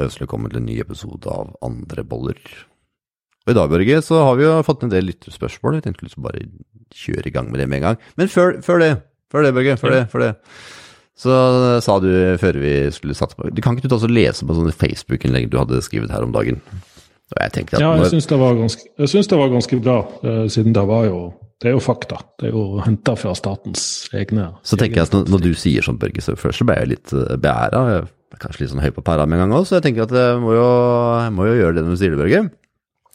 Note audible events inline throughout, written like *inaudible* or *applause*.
Ønsker velkommen til en ny episode av Andre boller. Og I dag Børge, så har vi jo fått en del lytterspørsmål. Vi tenkte liksom bare kjøre i gang med det med en gang. Men før, før det, før det Børge, før det, før det. Så sa du før vi skulle satse på Du Kan ikke du ta og lese på sånne Facebook-innlegg du hadde skrevet her om dagen? Og jeg tenkte at ja, jeg syns det, det, var ganske bra, eh, siden det var jo det er jo fakta. Det er jo henta fra statens egne Så tenker jeg at når, når du sier sånn, Børge, så først så ble jeg litt eh, kanskje litt sånn høy på pæra med en gang òg, så jeg tenker at jeg må jo, jeg må jo gjøre det med du Børge.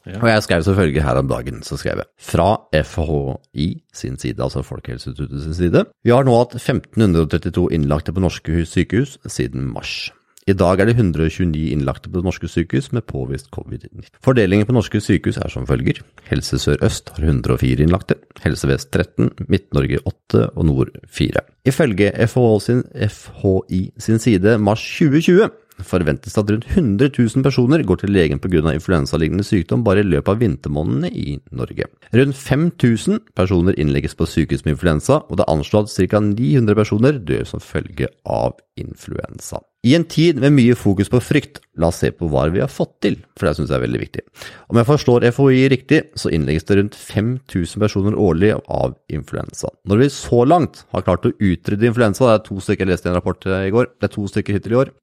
Ja. Og jeg skrev selvfølgelig her om dagen, så skrev jeg fra FHI sin side, altså Folkehelseinstituttet sin side. Vi har nå hatt 1532 innlagte på norske sykehus siden mars. I dag er det 129 innlagte på norske sykehus med påvist covid-19. Fordelingen på norske sykehus er som følger. Helse Sør-Øst har 104 innlagte, Helse Vest 13, Midt-Norge 8 og Nord 4. Ifølge FHI sin, FHI sin side mars 2020 forventes det at rundt 100 000 personer går til legen pga. influensalignende sykdom bare i løpet av vintermånedene i Norge. Rundt 5000 personer innlegges på sykehus med influensa, og det er anslått at ca. 900 personer dør som følge av influensa. I en tid med mye fokus på frykt, la oss se på hva vi har fått til, for det syns jeg er veldig viktig. Om jeg forstår FHI riktig, så innlegges det rundt 5000 personer årlig av influensa. Når vi så langt har klart å utrydde influensa, det er to stykker jeg leste i en rapport i går, det er to stykker hittil i år,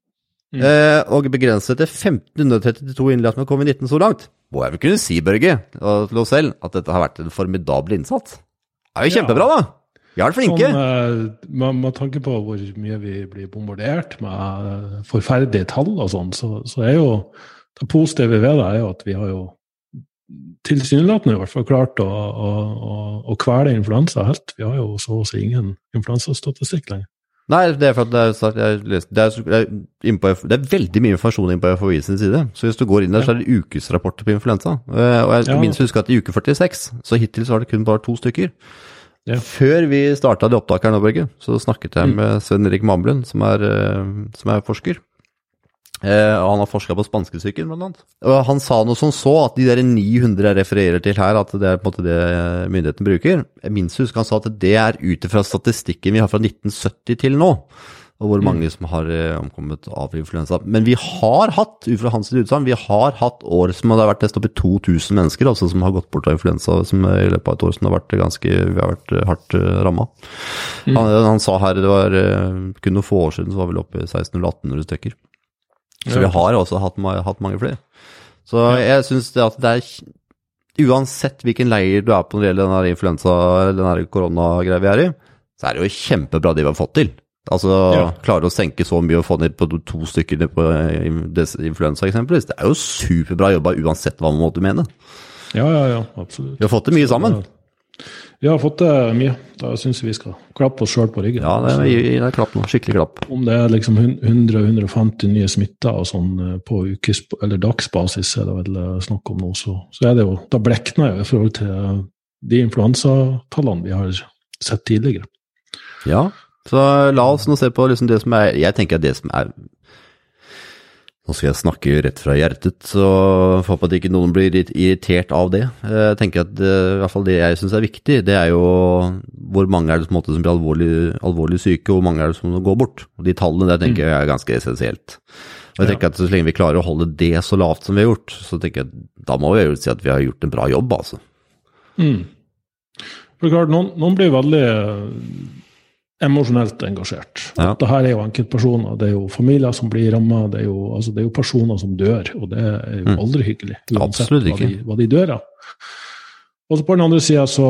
Mm. Eh, og begrenset til 1532 innlagt med covid-19 så langt, må jeg vel kunne si, Børge, til oss selv, at dette har vært en formidabel innsats. Det er jo kjempebra, da! Vi er flinke. Sånn, med, med, tanke på hvor mye vi blir bombardert med eh, forferdelige tall og sånn, så, så, er jo det positive ved det er jo at vi har jo tilsynelatende i hvert fall klart å, å, å, å kvele influensa helt. Vi har jo så å si ingen influensastatistikk lenger. Nei, det er for at det er, det, er, det, er det, er, veldig mye informasjon inne på FHI sin side. Så hvis du går inn der, så er det ukesrapporter på influensa. Eh, og jeg ja. minst husker at i uke 46, så hittil så var det kun bare to stykker. Ja. Før vi starta det opptaket her nå, Børge, så snakket jeg mm. med Sven Erik Mamlund, som er, eh, som er forsker. Eh, og han har forska på spanskesyken, blant annet. Og han sa noe som så, at de der 900 jeg refererer til her, at det er på en måte det myndigheten bruker. Jeg minst husker han sa at det er ut ifra statistikken vi har fra 1970 til nå. Og hvor mm. mange som har eh, omkommet av influensa. Men vi har hatt, ut fra hans utsagn, vi har hatt år som det har vært nesten oppi 2000 mennesker altså, som har gått bort av influensa som i løpet av et år som har vært ganske, vi har vært eh, hardt ramma. Mm. Han, han, sa her det var kun noen få år siden så var vi oppe i 1600-1800 stykker. Så vi har også hatt, hatt mange flere. Så jeg syns det at det er Uansett hvilken leir du er på når det gjelder den influensa, den koronagreia vi er i, så er det jo kjempebra det vi har fått til. Altså ja. klare å senke så mye og få ned på to stykker på influensa eksempelvis. Det er jo superbra jobba uansett hva man måtte mene. Ja, ja, ja, absolutt. Vi har fått det mye sammen. Vi har fått det mye. Da syns jeg vi skal klappe oss sjøl på ryggen. Ja, det er, det er klapp nå. Skikkelig klapp. Om det er liksom 100-150 nye smitta og sånn eh, på ukes, eller dagsbasis, er det vel eh, snakk om nå, så, så er det jo Da blekner jeg i forhold til de influensatallene vi har sett tidligere. Ja, så la oss nå se på liksom det som er Jeg tenker at det som er nå skal jeg snakke rett fra hjertet, så får håpe at ikke noen blir irritert av det. Jeg tenker at det, i hvert fall det jeg syns er viktig, det er jo hvor mange er det som, som blir alvorlig, alvorlig, syke, og hvor mange er det som går bort. Og De tallene der tenker jeg er ganske essensielt. Og jeg tenker at Så lenge vi klarer å holde det så lavt som vi har gjort, så tenker jeg da må vi jo si at vi har gjort en bra jobb, altså. Mm. For klart, noen, noen blir veldig emosjonelt engasjert. Ja. Dette er jo enkeltpersoner, det er jo familier som blir ramma, det, altså, det, er jo personer som dør, og det er jo mm. aldri hyggelig. Uansett hva de, hva de, dør av. Og så på den andre sida så,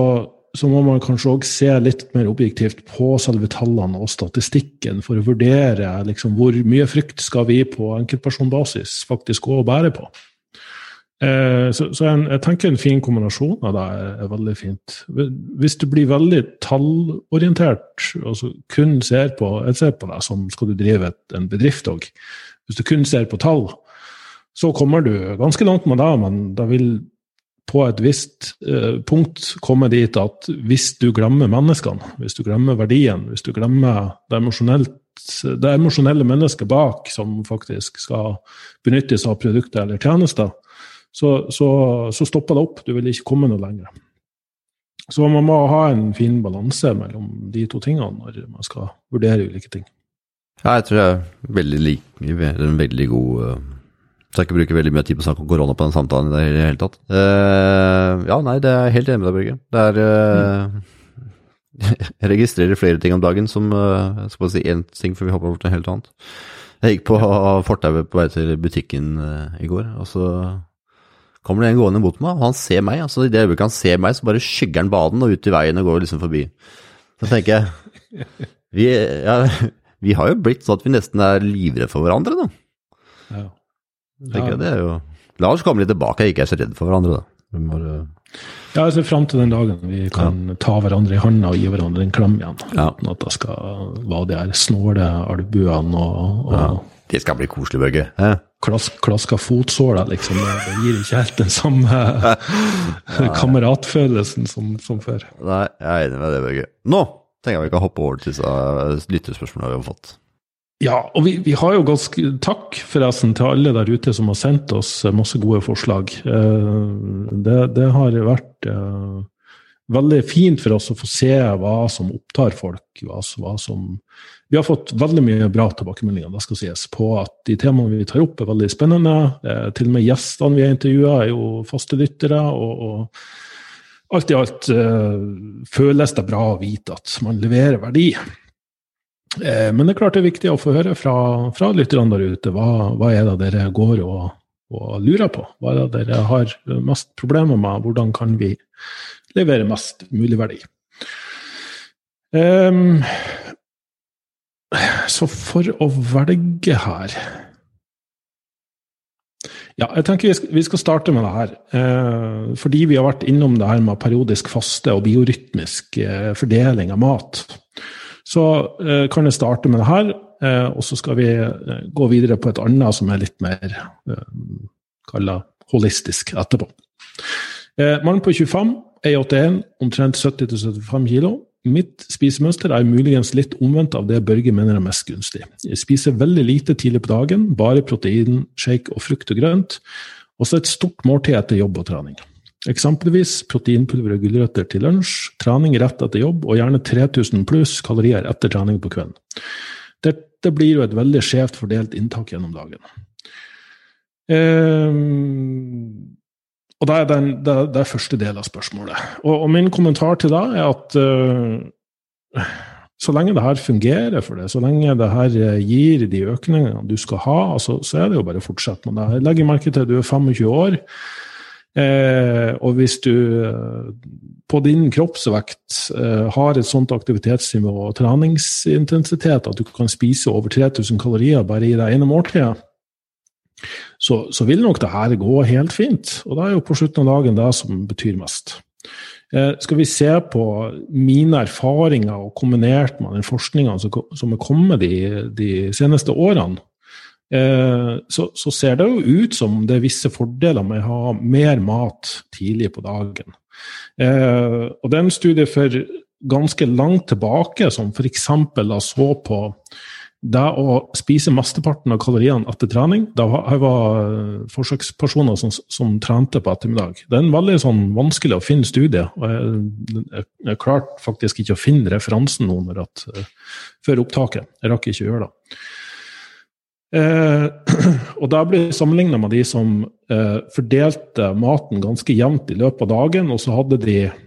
så, må man kanskje òg se litt mer objektivt på selve tallene og statistikken for å vurdere liksom, hvor mye frykt skal vi på enkeltpersonbasis faktisk gå og bære på. Eh, så, så jeg, jeg, tenker en fin kombinasjon av det er, veldig fint. Hvis du blir veldig tallorientert, altså kun ser på Jeg ser på deg som skal du drive et, en bedrift òg. Hvis du kun ser på tall, så kommer du ganske langt med det, men det vil på et visst eh, punkt komme dit at hvis du glemmer menneskene, hvis du glemmer verdien, hvis du glemmer det, det emosjonelle mennesket bak som faktisk skal benyttes av produkter eller tjenester, så, så, så stopper det opp. Du vil ikke komme noe lenger. Så man må ha en fin balanse mellom de to tingene når man skal vurdere ulike ting. Ja, jeg tror jeg er veldig lik, en veldig god, Skal ikke bruke veldig mye tid på å snakke om korona på den samtalen i det hele tatt. Uh, ja, nei, det er helt enig med deg, Børge. Det er uh, *laughs* Jeg registrerer flere ting om dagen som uh, Jeg skal bare si én ting før vi hopper over til noe helt annet. Jeg gikk på fortauet på vei til butikken i går, og så kommer det en gående mot meg, og han ser meg. altså I det øyeblikket han ser meg, så bare skygger han baden og ut i veien og går liksom forbi. Så tenker jeg vi, ja, vi har jo blitt sånn at vi nesten er livredde for hverandre, da. Ja. Tenker jeg, det er jo La oss komme litt tilbake, jeg ikke er så redd for hverandre, da. Må, ja, ser fram til den dagen vi kan ja. ta hverandre i handa og gi hverandre en klem igjen. Ja. Uten at det skal være de her snåle albuene og, og ja. Det skal bli koselig, Børge. Klas, klaska fotsåler, liksom. Det gir ikke helt den samme *laughs* kameratfølelsen som, som, før. Nei, jeg er enig med det, Børge. Nå tenker jeg vi kan hoppe over til disse lyttespørsmålene vi har fått. Ja, og vi, vi, har jo ganske Takk forresten til alle der ute som har sendt oss masse gode forslag. Eh, det, det har vært eh, veldig fint for oss å få se hva som opptar folk. Hva, hva som, vi har fått veldig mye bra tilbakemeldinger det skal sies, på at de temaene vi tar opp, er veldig spennende. Eh, til og med gjestene vi har intervjua, er jo faste lyttere. og, og alt i alt føles det bra å vite at man leverer verdi. Eh, men det er klart det er viktig å få høre fra, fra lytterne der ute. Hva, hva, er det dere går og, og, lurer på? Hva er det dere har mest problemer med? Hvordan kan vi levere mest mulig verdi? Um, så for å velge her ja, jeg tenker vi skal, starte med det her. Eh, fordi vi har vært innom det her med periodisk faste og biorytmisk eh, fordeling av mat. Så eh, kan jeg starte med det her, eh, og så skal vi gå videre på et annet som er litt mer eh, holistisk etterpå. Mannen mann på 25, er 81, omtrent 70-75 kg. Mitt spisemønster er muligens litt omvendt av det Børge mener er mest gunstig. Jeg spiser veldig lite tidlig på dagen, bare protein, shake og frukt og grønt. Også et stort måltid etter jobb og trening. Eksempelvis proteinpulver og gulrøtter til lunsj, trening rett etter jobb og gjerne 3000 pluss kalorier etter trening på kvelden. Dette blir jo et veldig skjevt fordelt inntak gjennom dagen. Um, og det er, den, det, det er første del av spørsmålet. Og, og, min kommentar til det er at uh, så lenge det her fungerer for deg, så lenge det her gir de økningene du skal ha, altså, så er det jo bare å fortsette med det. Jeg legger merke til at du er 25 år. Eh, og hvis du eh, på din kroppsvekt eh, har et sånt aktivitetsnivå og treningsintensitet at du kan spise over 3000 kalorier bare i det ene måltidet, så, så, vil nok det her gå helt fint. Og det er jo på slutten av dagen det som betyr mest. Eh, skal vi se på mine erfaringer og kombinert med den forskninga som, som er kommet de, de seneste årene, Eh, så, så, ser det jo ut som det er visse fordeler med å ha mer mat tidlig på dagen. Eh, og det er en studie for ganske langt tilbake som f.eks. så på det å spise mesteparten av kaloriene etter trening. Det var, var forsøkspersoner som, som, trente på ettermiddag. Det er en veldig sånn vanskelig å finne studie. og Jeg, jeg, jeg klarte faktisk ikke å finne referansen nå at, uh, før opptaket. Jeg rakk ikke å gjøre det. Eh, *clears throat* og da blir det sammenligna med de som eh, fordelte maten ganske jevnt i løpet av dagen, og så hadde de eh,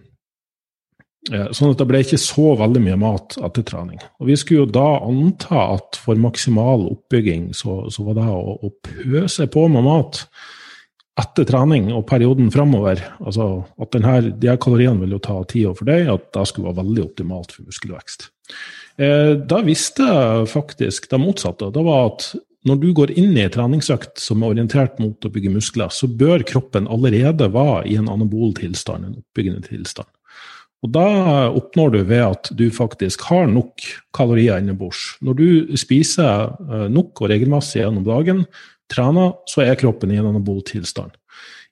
Sånn at det ble ikke så veldig mye mat etter trening. Og Vi skulle jo da anta at for maksimal oppbygging så, så var det å, å, pøse på med mat etter trening og perioden framover altså at denne, de her kaloriene vil jo ta tid å fordøye, at det skulle være veldig optimalt for muskelvekst. Eh, da visste jeg faktisk det motsatte. Det var at når du går inn i en treningsøkt som er orientert mot å bygge muskler, så bør kroppen allerede være i en anabol tilstand, en oppbyggende tilstand. Og da oppnår du ved at du faktisk har nok kalorier innebords. Når du spiser eh, nok og regelmessig gjennom dagen, trener, så er kroppen i en anabol tilstand.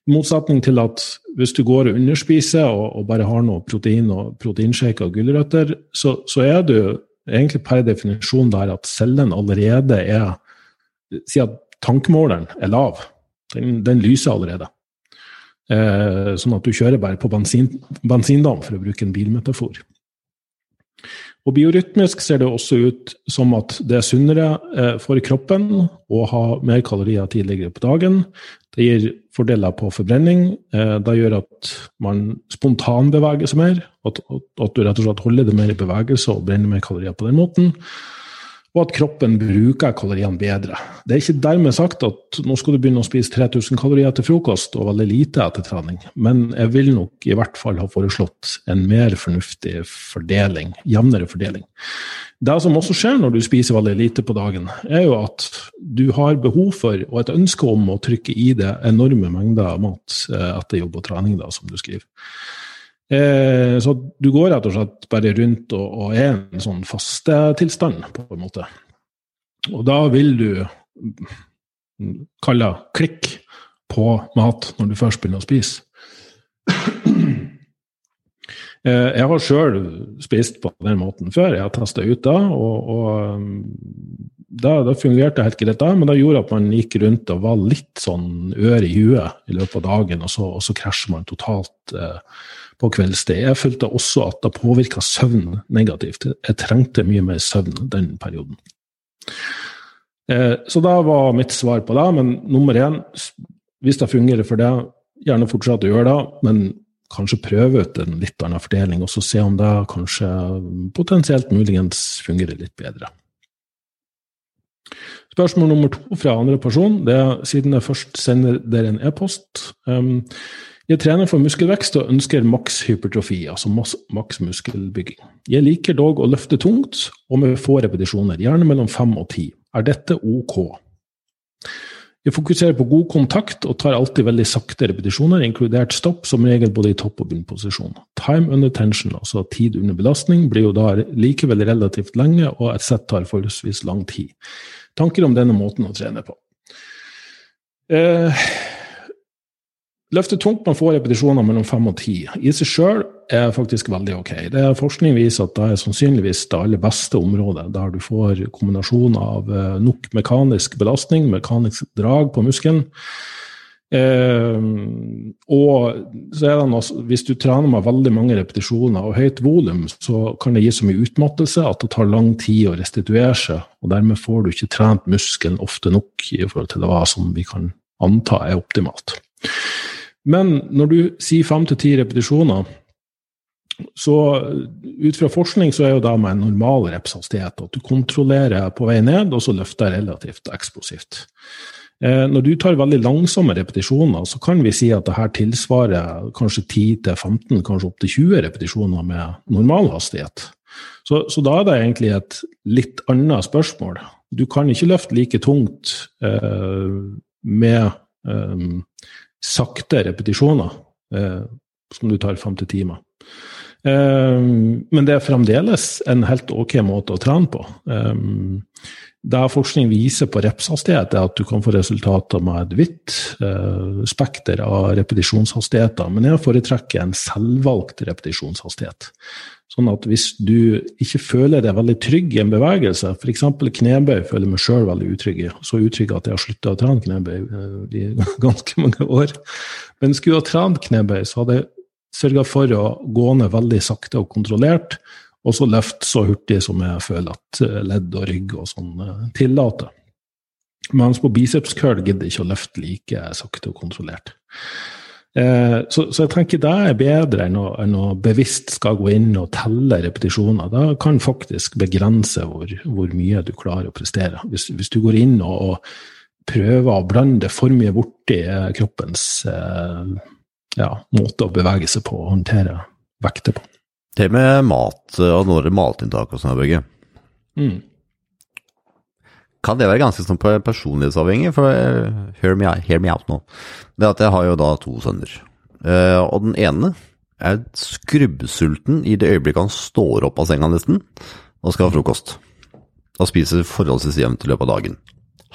I motsetning til at hvis du går og underspiser og, og bare har noe protein og proteinshake og gulrøtter, så, så er du egentlig per definisjon der at cellen allerede er si at tankemåleren er lav. Den, den lyser allerede. Eh, sånn at du kjører bare på bensin, bensindam, for å bruke en bilmetafor. Og biorytmisk ser det også ut som at det er sunnere eh, for kroppen å ha mer kalorier tidligere på dagen. Det gir fordeler på forbrenning. Eh, det gjør at man spontanbeveger seg mer. At, at, du rett og slett holder det mer i bevegelse og brenner mer kalorier på den måten og at kroppen bruker kaloriene bedre. Det er ikke dermed sagt at nå skal du begynne å spise 3000 kalorier etter frokost og veldig lite etter trening, men jeg vil nok i hvert fall ha foreslått en mer fornuftig fordeling, jevnere fordeling. Det som også skjer når du spiser veldig lite på dagen, er jo at du har behov for og et ønske om å trykke i det enorme mengder mat eh, etter jobb og trening, da, som du skriver. Eh, så du går rett og slett bare rundt og, og er en sånn fastetilstand, på en måte. Og da vil du kalle klikk på mat når du først begynner å spise. Eh, jeg har sjøl spist på den måten før. Jeg har testa ut da, og, og um, da, da, fungerte det helt greit, da, men det gjorde at man gikk rundt og var litt sånn ør i huet i løpet av dagen, og så, og så krasjer man totalt. Eh, på kveldstid. Jeg følte også at det påvirka søvn negativt. Jeg trengte mye mer søvn den perioden. Eh, så da var mitt svar på det. Men nummer én, hvis det fungerer for deg, gjerne fortsett å gjøre det. Men kanskje prøve ut en litt annen fordeling, og så se om det kanskje potensielt muligens fungerer litt bedre. Spørsmål nummer to fra andre person, det er siden jeg først sender dere en e-post. Um, jeg trener for muskelvekst og ønsker maks hypertrofi, altså maks muskelbygging. Jeg liker dog å løfte tungt og med få repetisjoner, gjerne mellom fem og ti. Er dette ok? Jeg fokuserer på god kontakt og tar alltid veldig sakte repetisjoner, inkludert stopp, som regel både i topp- og bunnposisjon. Time under tension, altså tid under belastning, blir jo da likevel relativt lenge, og et sett tar forholdsvis lang tid. Tanker om denne måten å trene på? Eh, Løfte tungt man får repetisjoner mellom fem og ti. I seg sjøl er faktisk veldig ok. Det er Forskning viser at det er sannsynligvis det aller beste området, der du får kombinasjon av eh, nok mekanisk belastning, mekanisk drag på muskelen. Eh, og så er det noe, hvis du trener med veldig mange repetisjoner og høyt volum, så kan det gi så mye utmattelse at det tar lang tid å restituere seg. og Dermed får du ikke trent muskelen ofte nok i forhold til hva som vi kan anta er optimalt. Men når du sier fem til ti repetisjoner, så ut fra forskning så er jo det med en normal repshastighet at du kontrollerer på vei ned, og så løfter relativt eksplosivt. Eh, når du tar veldig langsomme repetisjoner, så kan vi si at det her tilsvarer kanskje 10-15, kanskje opptil 20 repetisjoner med normal hastighet. Så, så, da er det egentlig et litt annet spørsmål. Du kan ikke løfte like tungt eh, med eh, sakte repetisjoner, eh, som du tar fem til timer. Eh, men det er fremdeles en helt ok måte å trene på. Eh, det forskning viser på repshastighet, er at du kan få resultater med et vidt eh, spekter av repetisjonshastigheter. Men jeg foretrekker en selvvalgt repetisjonshastighet. Sånn at hvis du ikke føler deg veldig trygg i en bevegelse, f.eks. knebøy føler meg sjøl veldig utrygg i, så utrygg at jeg har slutta å trene knebøy eh, i *laughs* ganske mange år. Men skulle jeg ha trent knebøy, så hadde jeg sørga for å gå ned veldig sakte og kontrollert, og så løfte så hurtig som jeg føler at eh, ledd og rygg og sånn eh, tillater. Mens på biceps curl gidder ikke å løfte like sakte og kontrollert. Eh, så, så, jeg tenker det er bedre enn å, enn å, bevisst skal gå inn og telle repetisjoner. Det kan faktisk begrense hvor, hvor, mye du klarer å prestere. Hvis, hvis du går inn og, og, prøver å blande for mye borti kroppens eh, ja, måte å bevege seg på og håndtere vekter på. Det med mat og når matinntak og sånn, Børge. Mm kan det være ganske sånn personlighetsavhengig? For uh, hear, me, hear, me, out nå. Det at jeg har jo da to sønner. Uh, og den ene er skrubbsulten i det øyeblikket han står opp av senga nesten og skal ha frokost. Og spiser forholdsvis jevnt i løpet av dagen.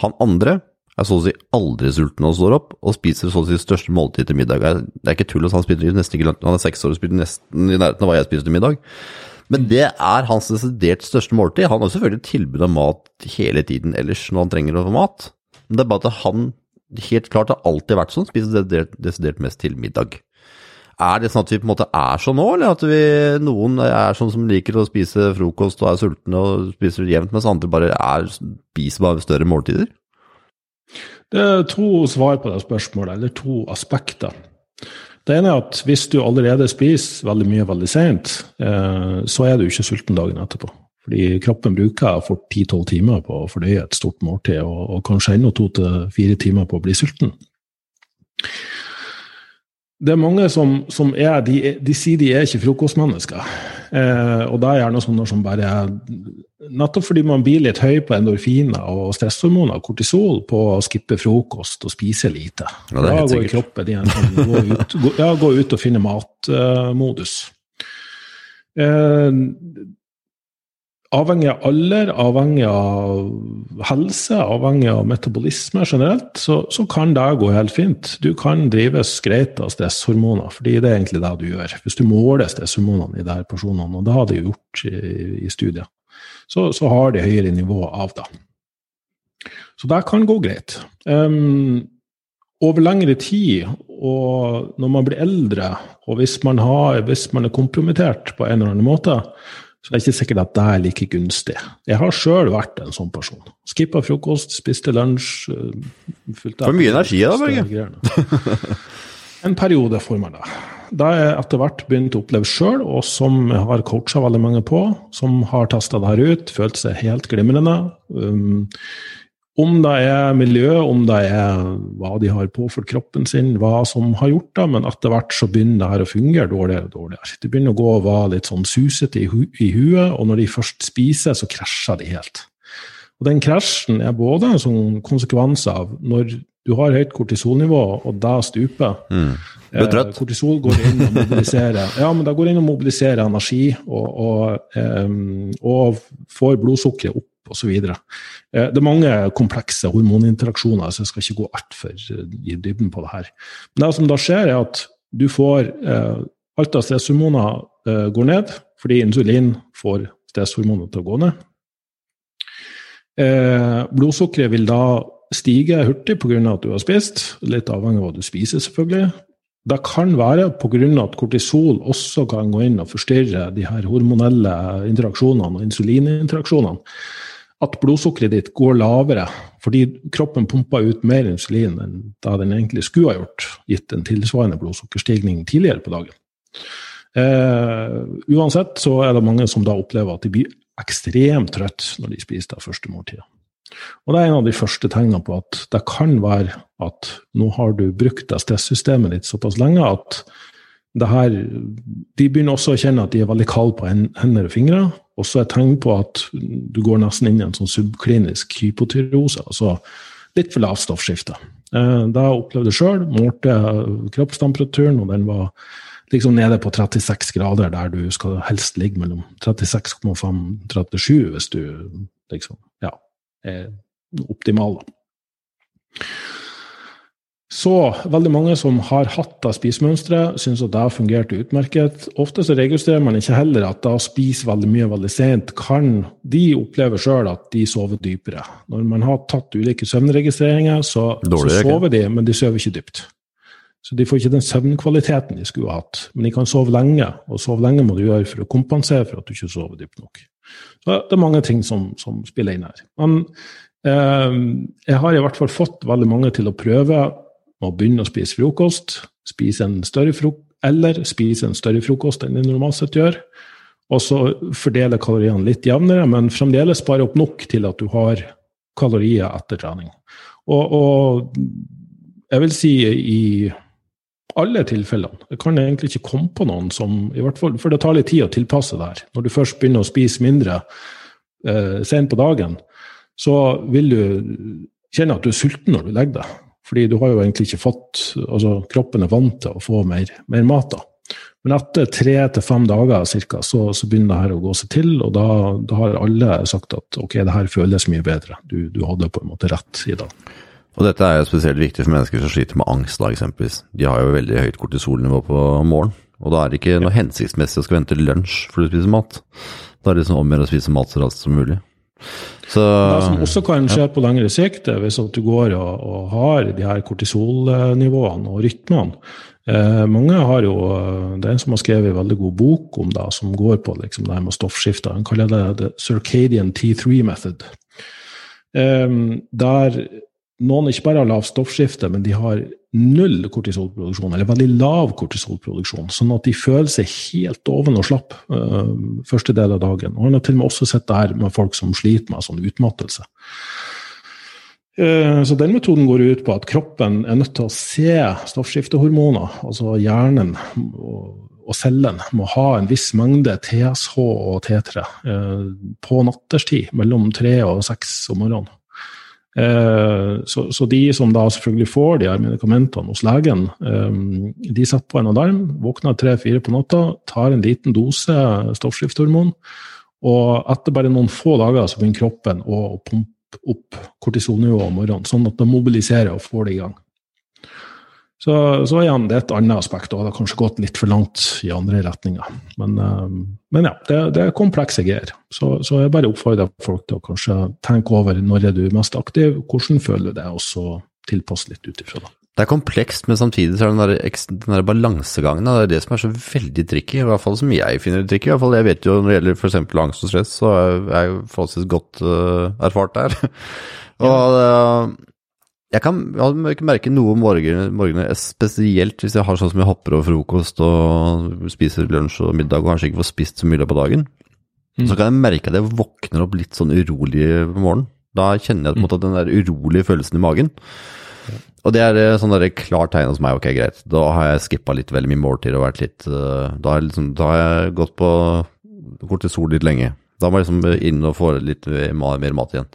Han andre er så å si aldri sulten når han står opp, og spiser så å si største måltid til middag. Det er ikke tull, han, spiser nesten ikke, han er seks år og spiser nesten i nærheten av hva jeg spiser til middag. Men det er hans desidert største måltid. Han har selvfølgelig tilbud om mat hele tiden ellers når han trenger å få mat. Men det er bare at han helt klart har alltid vært sånn, spiser desidert mest til middag. er det sånn at vi på en måte er sånn nå, eller at vi, noen er sånn som liker å spise frokost og er sultne og spiser jevnt, mens andre bare er, spiser bare større måltider? Det er to svar på det spørsmålet, eller to aspekter. Det ene er at hvis du allerede spiser veldig mye veldig sent, eh, så er du ikke sulten dagen etterpå. Fordi kroppen bruker fort 10-12 timer på å fordøye et stort måltid, og, og kanskje ennå to til fire timer på å bli sulten. Det er mange som, som er de, de, sier de er ikke frokostmennesker. Eh, og da er gjerne sånne som bare Nettopp fordi man blir litt høy på endorfiner og stresshormoner, kortisol, på å skippe frokost og spise lite. Ja, da går kroppen igjen sånn, gå ut, gå, ja, gå ut og finne matmodus. Eh, eh, Avhengig av alder, avhengig av helse, avhengig av metabolisme generelt, så, så, kan det gå helt fint. Du kan drives greit av stresshormoner, fordi det er egentlig det du gjør. Hvis du måler stresshormonene i her personene, og det har de gjort i, i studier, så, så, har de høyere nivå av det. Så det kan gå greit. Um, over lengre tid, og når man blir eldre, og hvis man, har, hvis man er kompromittert på en eller annen måte, så det er ikke sikkert at det er like gunstig. Jeg har sjøl vært en sånn person. Skippa frokost, spiste lunsj. Eh, For mye energi da, Børge? en periode får man det. Da jeg etter hvert begynt å oppleve sjøl, og som jeg har coacha veldig mange på, som har testa det her ut, følt seg helt glimrende. Um, om det er miljø, om det er hva de har påført kroppen sin, hva som har gjort det, men etter hvert så begynner det her å fungere dårligere og dårligere. De begynner å gå og være litt sånn susete i, hu i huet, og når de først spiser, så krasjer de helt. Og Den krasjen er både en sånn konsekvens av når du har høyt kortisolnivå, og det stuper. Mm. Eh, kortisol går inn og mobiliserer *laughs* ja, men det går inn og mobiliserer energi, og, og, eh, og får blodsukkeret opp osv. Eh, det er mange komplekse hormoninteraksjoner, så jeg skal ikke gå altfor eh, i dybden på det her. Men det som da skjer, er at du får eh, Alt av stresshormoner går ned, fordi insulin får stresshormonene til å gå ned. blodsukkeret vil da stige hurtig pga. at du har spist, litt avhengig av hva du spiser, selvfølgelig. Det kan være pga. at kortisol også kan gå inn og forstyrre de her hormonelle interaksjonene og insulininteraksjonene at blodsukkeret ditt går lavere fordi kroppen pumper ut mer insulin enn da den egentlig skulle ha gjort, gitt en tilsvarende blodsukkerstigning tidligere på dagen. Eh, uansett så er det mange som da opplever at de blir ekstremt trøtt når de spiser det første måltidet. Og det er en av de første tegnene på at det kan være at nå har du brukt det stressystemet ditt såpass lenge at her, de begynner også å kjenne at de er veldig kalde på hender og fingre, også et tegn på at du går nesten inn i en sånn subklinisk hypotyreose, altså litt for lavt stoffskifte. Eh, da opplevde jeg sjøl, målte kroppstemperaturen, og den var liksom nede på 36 grader, der du skal helst ligge mellom 36,5 og 37 hvis du liksom ja, er optimal. Så veldig mange som har hatt det spisemønsteret, syns at det har fungert utmerket. Ofte så registrerer man ikke heller at da å spise veldig mye veldig sent, kan de oppleve sjøl at de sover dypere. Når man har tatt ulike søvnregistreringer, så, så sover de, men de sover ikke dypt. Så de får ikke den søvnkvaliteten de skulle hatt. Men de kan sove lenge, og sove lenge må du gjøre for å kompensere for at du ikke sover dypt nok. Så det er mange ting som, som spiller inn her. Men eh, jeg har i hvert fall fått veldig mange til å prøve må begynne å spise frokost, spise en større frokost, eller spise en større frokost enn de normalt sett gjør. Og så fordele kaloriene litt jevnere, men fremdeles spare opp nok til at du har kalorier etter trening. Og, og jeg vil si i alle tilfellene. Jeg kan egentlig ikke komme på noen som i hvert fall, For det tar litt tid å tilpasse det her. Når du først begynner å spise mindre eh, sent på dagen, så vil du kjenne at du er sulten når du legger deg. Fordi du har jo egentlig ikke fått altså Kroppen er vant til å få mer, mer mat. da. Men etter tre til fem dager cirka, så, så, begynner det her å gå seg til, og da, da, har alle sagt at ok, det her føles mye bedre. Du, du, hadde på en måte rett i dag. Og dette er jo spesielt viktig for mennesker som sliter med angst, da, eksempelvis. De har jo veldig høyt kortisolnivå på morgenen, og da er det ikke noe hensiktsmessig å skal vente lunsj for å spise mat. Da er det liksom om å gjøre å spise mat så raskt som mulig. Så, det som også kan skje på lengre sikt, er hvis du går og, og har de her kortisolnivåene og rytmene. Eh, mange har jo, Det er en som har skrevet en veldig god bok om det, som går på liksom, det her med stoffskifter. Han kaller det the circadian T3 method. Eh, der noen ikke bare har lavt stoffskifte, men de har null kortisolproduksjon, eller veldig lav kortisolproduksjon, sånn at de føler seg helt oven og slapp uh, første del av dagen. Og Han har til og med også sett det her med folk som sliter med sånn utmattelse. Uh, så den metoden går ut på at kroppen er nødt til å se stoffskiftehormoner, altså hjernen og, cellen må ha en viss mengde TSH og T3 uh, på natterstid, mellom tre og seks om morgenen. Eh, så, så, de som da selvfølgelig får de her medikamentene hos legen, eh, de setter på en alarm, våkner tre-fire på natta, tar en liten dose stoffskiftehormon, og etter bare noen få dager så begynner kroppen å pumpe opp kortisonnivået om morgenen, sånn at det mobiliserer og får det i gang. Så, så igjen, det er et annet aspekt, og det har kanskje gått litt for langt i andre retninger. Men, eh, men ja, det, det, er komplekse greier. Så, så jeg bare oppfordrer folk til å kanskje tenke over når er du mest aktiv, hvordan føler du deg, og så tilpasse litt ut ifra det. Det er komplekst, men samtidig så er det den der, den der balansegangen det er det som er så veldig tricky, i hvert fall som jeg finner det tricky. I hvert fall, jeg vet jo når det gjelder f.eks. angst og stress, så er jeg forholdsvis godt uh, erfart der. *laughs* og uh, jeg kan, ikke merke noe om morgenen, spesielt hvis jeg har sånn som jeg hopper over frokost og spiser lunsj og middag og kanskje ikke får spist så mye på dagen. Mm. Så kan jeg merke at jeg våkner opp litt sånn urolig på morgenen. Da kjenner jeg på en måte den der urolige følelsen i magen. Og det er sånn der klart tegn hos meg, ok, greit. Da har jeg skippa litt veldig mye måltid og vært litt eh, da har, jeg liksom, da har jeg gått på kortisol litt lenge. Da må jeg liksom inn og få litt mer mat igjen.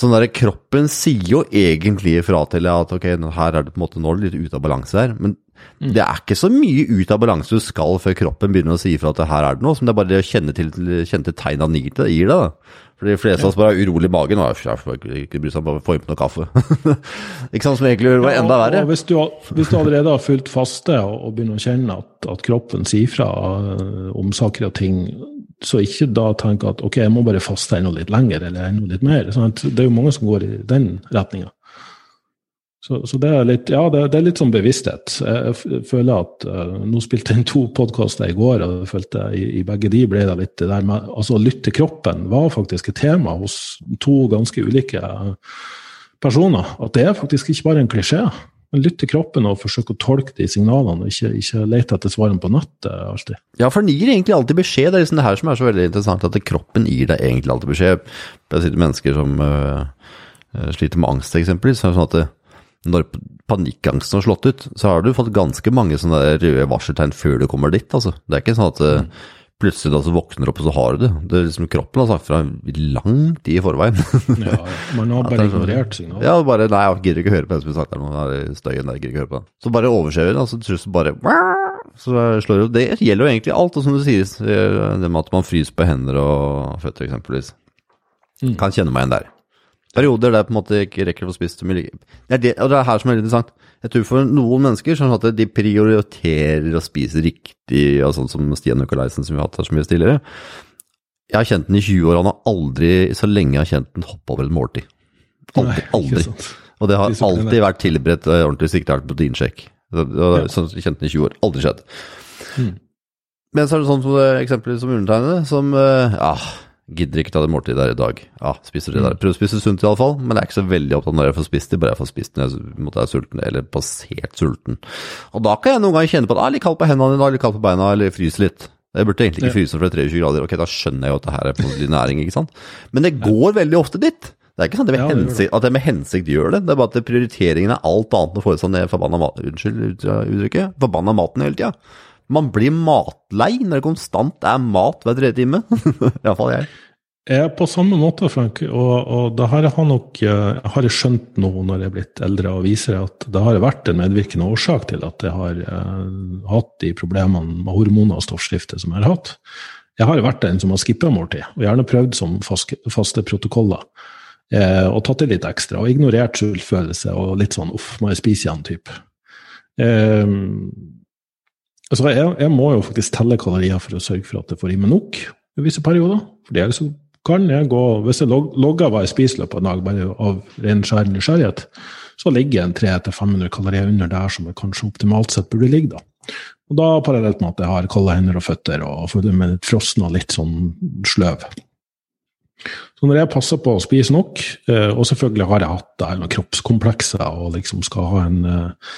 Sånn der, Kroppen sier jo egentlig fra til at ok, her er det på en måte nå litt ute av balanse her, men mm. det er ikke så mye ut av balanse du skal før kroppen begynner å si ifra at her er det noe, som det er bare det å kjenne til, kjente tegn han gir deg. For de fleste av oss bare har urolig i magen og ikke bry seg bare få inn noe kaffe. *laughs* ikke sant, som egentlig var enda verre. Ja, hvis, du, hvis, du, allerede har fulgt faste og, og begynner å kjenne at, at kroppen sier fra uh, om saker og ting så ikke da tenke at ok, jeg må bare faste enda litt lenger eller enda litt mer. Sant? det er jo mange som går i den retninga. Så, så, det er litt ja, det, det er litt sånn bevissthet. Jeg føler at uh, Nå spilte jeg inn to podkaster i går, og jeg følte i, i, begge de ble det litt det der med altså Å lytte kroppen var faktisk et tema hos to ganske ulike personer. At det er faktisk ikke bare en klisjé. Men lytt til kroppen og forsøk å tolke de signalene, og ikke, ikke lete etter svarene på nettet alltid. Ja, for den gir egentlig alltid beskjed. Det er liksom det her som er så veldig interessant, at kroppen gir deg egentlig alltid beskjed. Jeg sitter mennesker som uh, sliter med angst, eksempelvis. Så er det Sånn at det, når panikkangsten har slått ut, så har du fått ganske mange sånne røde varseltegn før du kommer dit. altså. Det er ikke sånn at uh, plutselig da så våkner du opp, og så har du det. det er liksom Kroppen har sagt fra lang tid i forveien. *laughs* ja, man har bare sånn- ignorert signalet. Ja, bare nei, jeg gidder ikke høre på den som har sagt det, den støyen der, gidder ikke høre på den. Så bare overser vi den, og så tror du bare så slår det Det gjelder jo egentlig alt, og som du sier, det med at man fryser på hender og føtter eksempelvis. Mm. Kan kjenne meg igjen der. Perioder der på en måte ikke rekker å få spist så mye. Det er det, og det er her som er litt interessant. Jeg tror for noen mennesker sånn at de prioriterer å spise riktig, og sånn som Stian Nikolaisen som vi har hatt her så mye tidligere. Jeg har kjent den i 20 år, han har aldri, så lenge jeg har kjent den, hoppa over et måltid. Aldri. Aldri. Og det har alltid vært tilberedt uh, ordentlig sikkerhet proteinsjekk. Sånn kjent den i 20 år. Aldri skjedd. Hmm. Men så er det sånn som det eksempelet som undertegnede, som ja, Gidder ikke ta det måltidet der i dag. Ja, spiser det der. Prøv å spise sunt iallfall, men jeg er ikke så veldig opptatt når jeg får spist det, bare jeg får spist når jeg er sulten, eller passert sulten. Og da kan jeg noen ganger kjenne på at jeg er litt kald på hendene i dag, litt kald på beina, eller fryse litt. Jeg burde egentlig ikke fryse for det er 23 grader, ok, da skjønner jeg jo at det her er på næring, ikke sant. Men det går veldig ofte dit. Det er ikke sant at, det med hensikt, at jeg med hensikt gjør det, det er bare at prioriteringen er alt annet enn å få i seg den forbanna maten, unnskyld uttrykket, forbanna maten hele tida. Man blir matlei når det konstant er mat hver tredje time. *laughs* Iallfall jeg. Jeg er på samme måte, Frank. Og, og det har jeg nok eh, har jeg skjønt nå når jeg er blitt eldre og viser at det har vært en medvirkende årsak til at jeg har eh, hatt de problemene med hormoner og stoffskifte som jeg har hatt. Jeg har vært en som har skippa måltid, og gjerne prøvd som faste, faste protokoller. Eh, og tatt det litt ekstra, og ignorert skyldfølelse og litt sånn 'uff, må jeg spise igjen'-type. Eh, Altså, jeg, jeg, må jo faktisk telle kalorier for å sørge for at jeg får i meg nok i visse perioder. For det er så kan jeg gå Hvis jeg logger hva jeg spiser på en dag, bare av ren skjær nysgjerrighet, så ligger en 300-500 kalorier under der som jeg kanskje optimalt sett burde ligge. da. Og da parallelt med at jeg har kalde hender og føtter og føler meg litt frossen og litt sånn sløv. Så når jeg passer på å spise nok, eh, og selvfølgelig har jeg hatt noen kroppskomplekser og liksom skal ha en eh,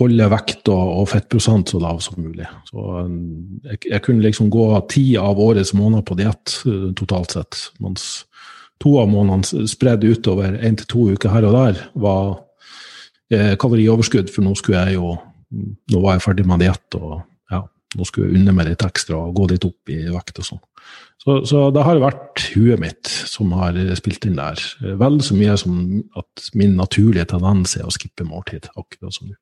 holde vekt og, og, fettprosent så lav som mulig. Så eh, jeg, jeg kunne liksom gå ti av årets måneder på diett totalt sett. Mens to av månedene spredd utover én til to uker her og der var eh, kalorioverskudd, for nå skulle jeg jo Nå var jeg ferdig med diett, og ja, nå skulle jeg unne meg litt ekstra og gå litt opp i vekt og sånn. Så, så, det har vært huet mitt som har spilt inn der. Vel så mye som at min naturlige tendens er å skippe måltid, akkurat som du.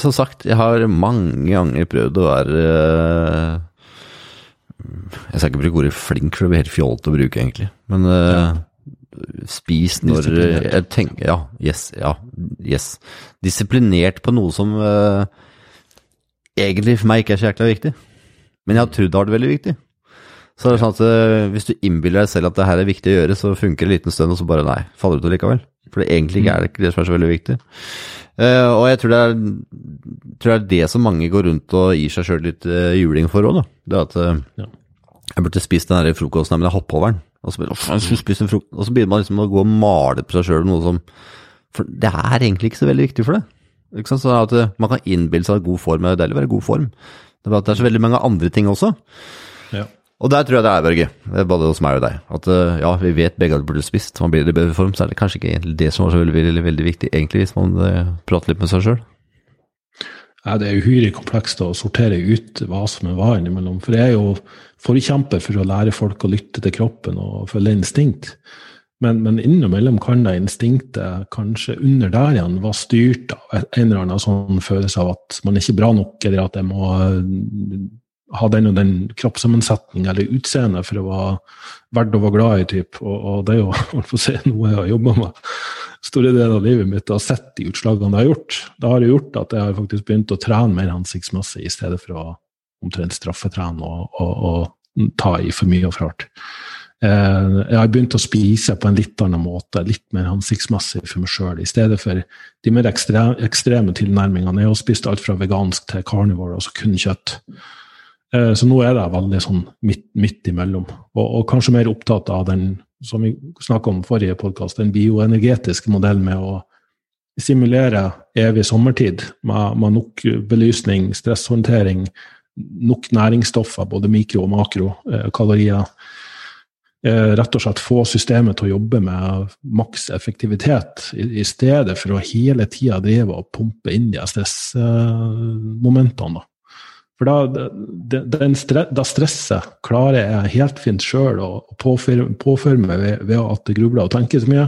Som sagt, jeg har mange ganger prøvd å være eh, Jeg skal ikke bruke ordet flink, for det blir helt fjollete å bruke, egentlig. Men uh, ja. spis når jeg tenker Ja, yes. Ja, yes. Disiplinert på noe som uh, egentlig for meg ikke er så jækla viktig. Men jeg har trodd det har vært veldig viktig. Så det er sånn at eh, hvis du innbiller deg selv at det her er viktig å gjøre, så funker det en liten stund, og så bare nei, faller du ut likevel. For det egentlig ikke er det ikke det som er så veldig viktig. Uh, og jeg tror det, er, tror det, er, det som mange går rundt og gir seg sjøl litt uh, juling for òg, da. Det at uh, ja. jeg burde spist den der frokosten, men jeg hopper over den. Og så, og så begynner man liksom å gå og male på seg sjøl noe som For det er egentlig ikke så veldig viktig for det. Ikke sant? Så at Man kan innbille seg at god form er deilig å være i god form. Det er, bare at det er så veldig mange andre ting også. Ja. Og der tror jeg det er, Børge, både hos meg og deg, at eh, ja, vi vet begge at det burde spist. Man blir i bedre form, så er det kanskje ikke det som var så veldig, veldig, veldig viktig, egentlig, hvis man uh, prater litt med seg sjøl. Ja, det er uhyre komplekst å sortere ut hva som er hva innimellom. For jeg er jo forkjemper for å lære folk å lytte til kroppen og følge instinkt. Men, men innimellom kan det instinktet kanskje under der igjen være styrt av en eller annen sånn følelse av at man er ikke bra nok, eller at jeg må eh, ha den og den kroppssammensetning eller utseende for å være verdt å være glad i. Typ. Og, og det er jo *laughs* se noe jeg har jobba med store deler av livet mitt og sett de utslagene det har gjort. Det har gjort at jeg har faktisk begynt å trene mer hensiktsmessig i stedet for å omtrent straffetrene og, og, og ta i for mye og for hardt. Eh, jeg har begynt å spise på en litt annen måte, litt mer hensiktsmessig for meg sjøl, i stedet for de mer ekstreme, ekstreme tilnærmingene. Jeg har spist alt fra vegansk til carnivore, altså kun kjøtt. Eh, så nå er det veldig sånn midt, midt imellom, og, og, kanskje mer opptatt av den som vi snakka om i forrige podkast, den bioenergetiske modellen med å simulere evig sommertid med, med nok belysning, stresshåndtering, nok næringsstoffer, både mikro- og makrokalorier. Eh, Eh, rett og slett få systemet til å jobbe med maks effektivitet, i, i, stedet for å hele tida drive og pumpe inn de stressmomentene. For da, det, stre, da stresset klarer jeg helt fint sjøl å påføre, meg ved, ved, at jeg grubler og tenker så mye.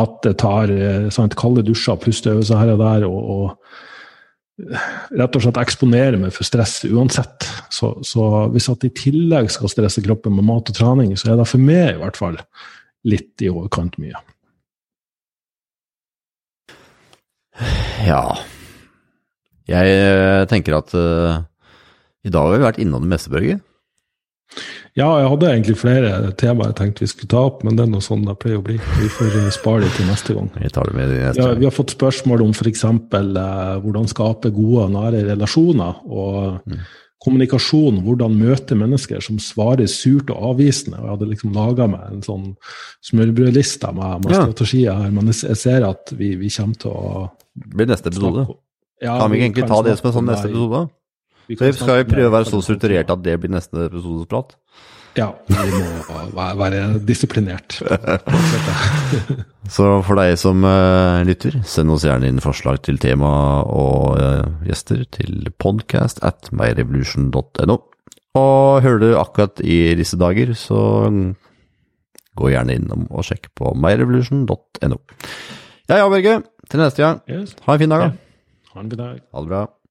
At det tar eh, sant, kalde dusjer, pusteøvelser her og der, og, og rett og slett eksponere meg for stress uansett. Så, så hvis at i tillegg skal stresse kroppen med mat og trening, så er det for meg i hvert fall litt i overkant mye. Ja Jeg eh, tenker at uh, i dag har vi vært innom det meste, Børge. Ja, jeg hadde egentlig flere temaer jeg tenkte vi skulle ta opp, men det er noe sånn det pleier å bli. Vi får spare det til neste gang. Vi tar det med neste gang. Ja, vi har fått spørsmål om f.eks. Eh, hvordan skape gode og nære relasjoner. og mm. Kommunikasjon, hvordan møte mennesker som svarer surt og avvisende. og Jeg hadde liksom laga meg en sånn smørbrødliste med, med ja. strategier her, men jeg ser at vi, vi kommer til å Det blir neste episode. Ja, kan vi ikke egentlig ta det som en sånn neste episode? Så vi skal prøve å være så strukturert at det blir neste episodes prat. Ja, vi må være disiplinert. *laughs* så for deg som uh, lytter, send oss gjerne inn forslag til tema og uh, gjester til podcast at myrevolution.no. Og hører du akkurat i disse dager, så gå gjerne innom og sjekk på myrevolution.no. Ja ja, Børge. Til neste gang. Ha en fin dag, da. Ja. Ha en fin dag. Ha det bra.